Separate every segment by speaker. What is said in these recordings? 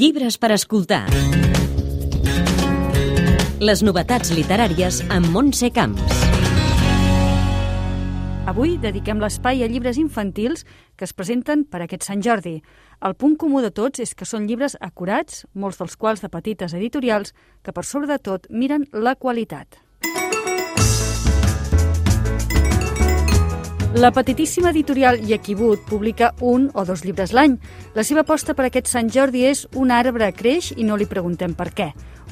Speaker 1: Llibres per escoltar. Les novetats literàries amb Montse Camps.
Speaker 2: Avui dediquem l'espai a llibres infantils que es presenten per aquest Sant Jordi. El punt comú de tots és que són llibres acurats, molts dels quals de petites editorials, que per sobre de tot miren la qualitat. La petitíssima editorial Yequibut publica un o dos llibres l'any. La seva aposta per aquest Sant Jordi és Un arbre creix i no li preguntem per què.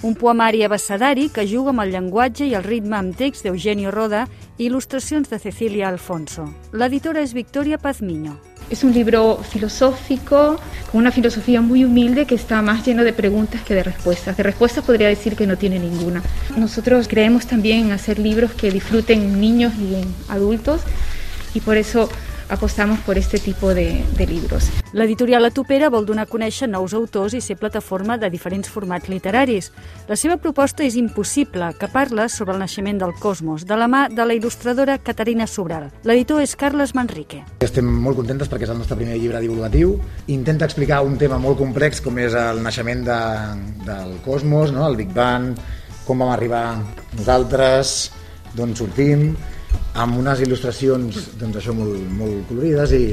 Speaker 2: Un poemari abecedari que juga amb el llenguatge i el ritme amb text d'Eugenio Roda i il·lustracions de Cecilia Alfonso. L'editora és Victoria Pazmiño.
Speaker 3: Es un libro filosófico, con una filosofía muy humilde que está más lleno de preguntas que de respuestas. De respuestas podría decir que no tiene ninguna. Nosotros creemos también en hacer libros que disfruten niños y adultos y por eso apostamos por este tipo de, de libros.
Speaker 2: L'editorial La Topera vol donar a conèixer nous autors i ser plataforma de diferents formats literaris. La seva proposta és impossible, que parla sobre el naixement del cosmos, de la mà de la il·lustradora Caterina Sobral. L'editor és Carles Manrique.
Speaker 4: Estem molt contentes perquè és el nostre primer llibre divulgatiu. Intenta explicar un tema molt complex com és el naixement de, del cosmos, no? el Big Bang, com vam arribar nosaltres, d'on sortim, amb unes il·lustracions doncs això molt, molt colorides i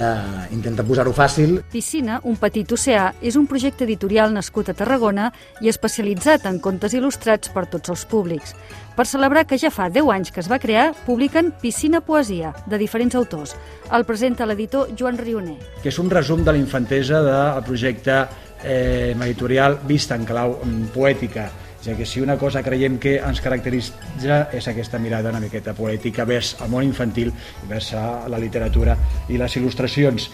Speaker 4: eh, intenta posar-ho fàcil.
Speaker 2: Piscina, un petit oceà, és un projecte editorial nascut a Tarragona i especialitzat en contes il·lustrats per tots els públics. Per celebrar que ja fa 10 anys que es va crear, publiquen Piscina Poesia, de diferents autors. El presenta l'editor Joan Rioner.
Speaker 5: Que és un resum de la infantesa del projecte eh, editorial vist en clau mm, poètica ja que si una cosa creiem que ens caracteritza és aquesta mirada una miqueta poètica vers el món infantil i vers la literatura i les il·lustracions.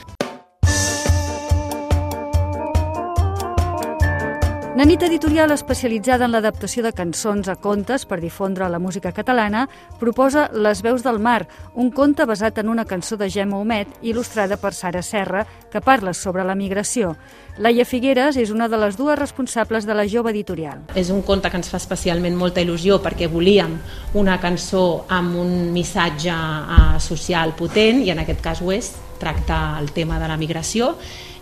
Speaker 2: Nanit Editorial, especialitzada en l'adaptació de cançons a contes per difondre la música catalana, proposa Les veus del mar, un conte basat en una cançó de Gemma Homet, il·lustrada per Sara Serra, que parla sobre la migració. Laia Figueres és una de les dues responsables de la jove editorial.
Speaker 6: És un conte que ens fa especialment molta il·lusió perquè volíem una cançó amb un missatge uh, social potent, i en aquest cas ho és, tracta el tema de la migració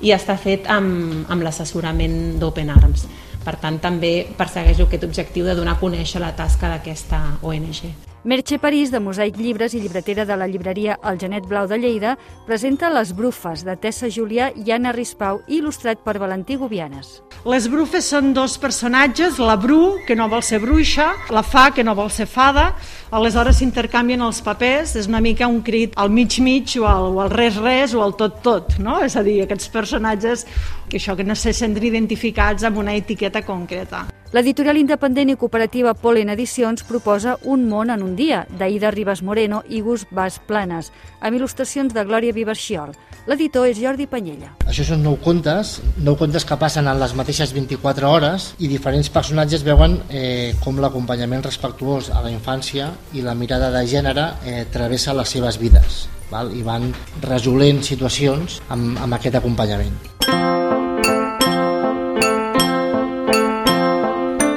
Speaker 6: i està fet amb, amb l'assessorament d'Open Arms. Per tant, també persegueixo aquest objectiu de donar a conèixer la tasca d'aquesta ONG.
Speaker 2: Merche París, de Mosaic Llibres i llibretera de la llibreria El Genet Blau de Lleida, presenta Les Brufes, de Tessa Julià i Anna Rispau, il·lustrat per Valentí Gubianes.
Speaker 7: Les brufes són dos personatges, la Bru, que no vol ser bruixa, la Fa, que no vol ser fada, aleshores s'intercanvien els papers, és una mica un crit al mig-mig o al, res-res o al tot-tot, no? És a dir, aquests personatges que això que no se senten identificats amb una etiqueta concreta.
Speaker 2: L'editorial independent i cooperativa Polen Edicions proposa Un món en un dia, d'Aida Ribas Moreno i Gus Bas Planes, amb il·lustracions de Glòria Viverxiol. L'editor és Jordi Panyella.
Speaker 8: Això són nou contes, nou contes que passen en les mateixes 24 hores i diferents personatges veuen eh, com l'acompanyament respectuós a la infància i la mirada de gènere eh, travessa les seves vides val? i van resolent situacions amb, amb aquest acompanyament.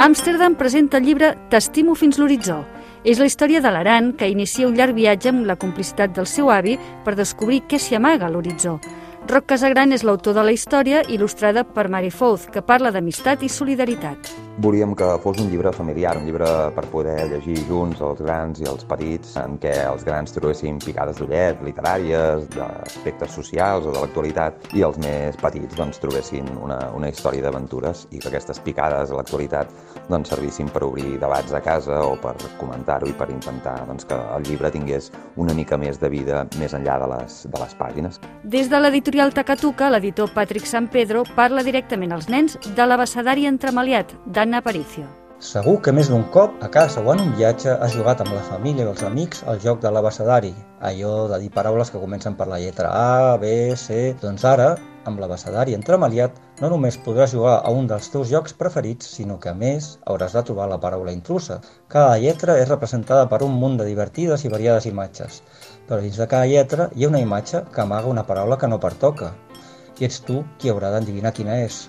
Speaker 2: Amsterdam presenta el llibre T'estimo fins l'horitzó. És la història de l'Aran, que inicia un llarg viatge amb la complicitat del seu avi per descobrir què s'hi amaga a l'horitzó. Roc Casagran és l'autor de la història, il·lustrada per Mary Fouz, que parla d'amistat i solidaritat.
Speaker 9: Volíem que fos un llibre familiar, un llibre per poder llegir junts els grans i els petits, en què els grans trobessin picades d'ullet literàries, d'aspectes socials o de l'actualitat, i els més petits doncs, trobessin una, una història d'aventures i que aquestes picades a l'actualitat doncs, servissin per obrir debats a casa o per comentar-ho i per intentar doncs, que el llibre tingués una mica més de vida més enllà de les, de les pàgines.
Speaker 2: Des de l'editorial Takatuka, l'editor Patrick San Pedro parla directament als nens de l'abecedari entremaliat d'Anna Aparicio.
Speaker 10: Segur que més d'un cop, a casa o en un viatge, has jugat amb la família i els amics al joc de l'abecedari. Allò de dir paraules que comencen per la lletra A, B, C... Doncs ara, amb l'abecedari entremaliat, no només podràs jugar a un dels teus jocs preferits, sinó que a més hauràs de trobar la paraula intrusa. Cada lletra és representada per un munt de divertides i variades imatges, però dins de cada lletra hi ha una imatge que amaga una paraula que no pertoca. I ets tu qui haurà d'endevinar quina és.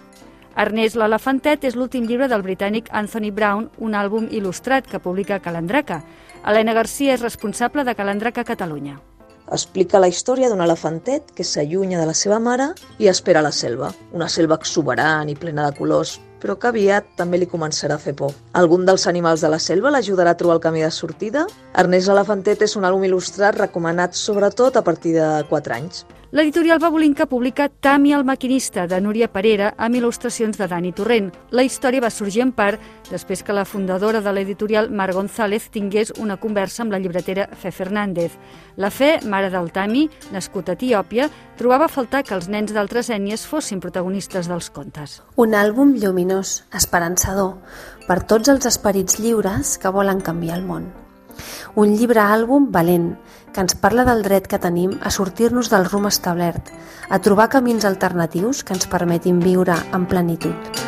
Speaker 2: Ernest l'Elefantet és l'últim llibre del britànic Anthony Brown, un àlbum il·lustrat que publica Calandraca. Helena Garcia és responsable de Calandraca Catalunya.
Speaker 11: Explica la història d'un elefantet que s'allunya de la seva mare i espera la selva, una selva exuberant i plena de colors, però que aviat també li començarà a fer por. Algun dels animals de la selva l'ajudarà a trobar el camí de sortida? Ernest l'Elefantet és un àlbum il·lustrat recomanat sobretot a partir de 4 anys.
Speaker 2: L'editorial Babolinca publica Tami el maquinista, de Núria Parera, amb il·lustracions de Dani Torrent. La història va sorgir en part després que la fundadora de l'editorial, Mar González, tingués una conversa amb la llibretera Fe Fernández. La Fe, mare del Tami, nascut a Etiòpia, trobava a faltar que els nens d'altres ètnies fossin protagonistes dels contes.
Speaker 12: Un àlbum lluminós, esperançador, per tots els esperits lliures que volen canviar el món. Un llibre àlbum valent, que ens parla del dret que tenim a sortir-nos del rumb establert, a trobar camins alternatius que ens permetin viure en plenitud.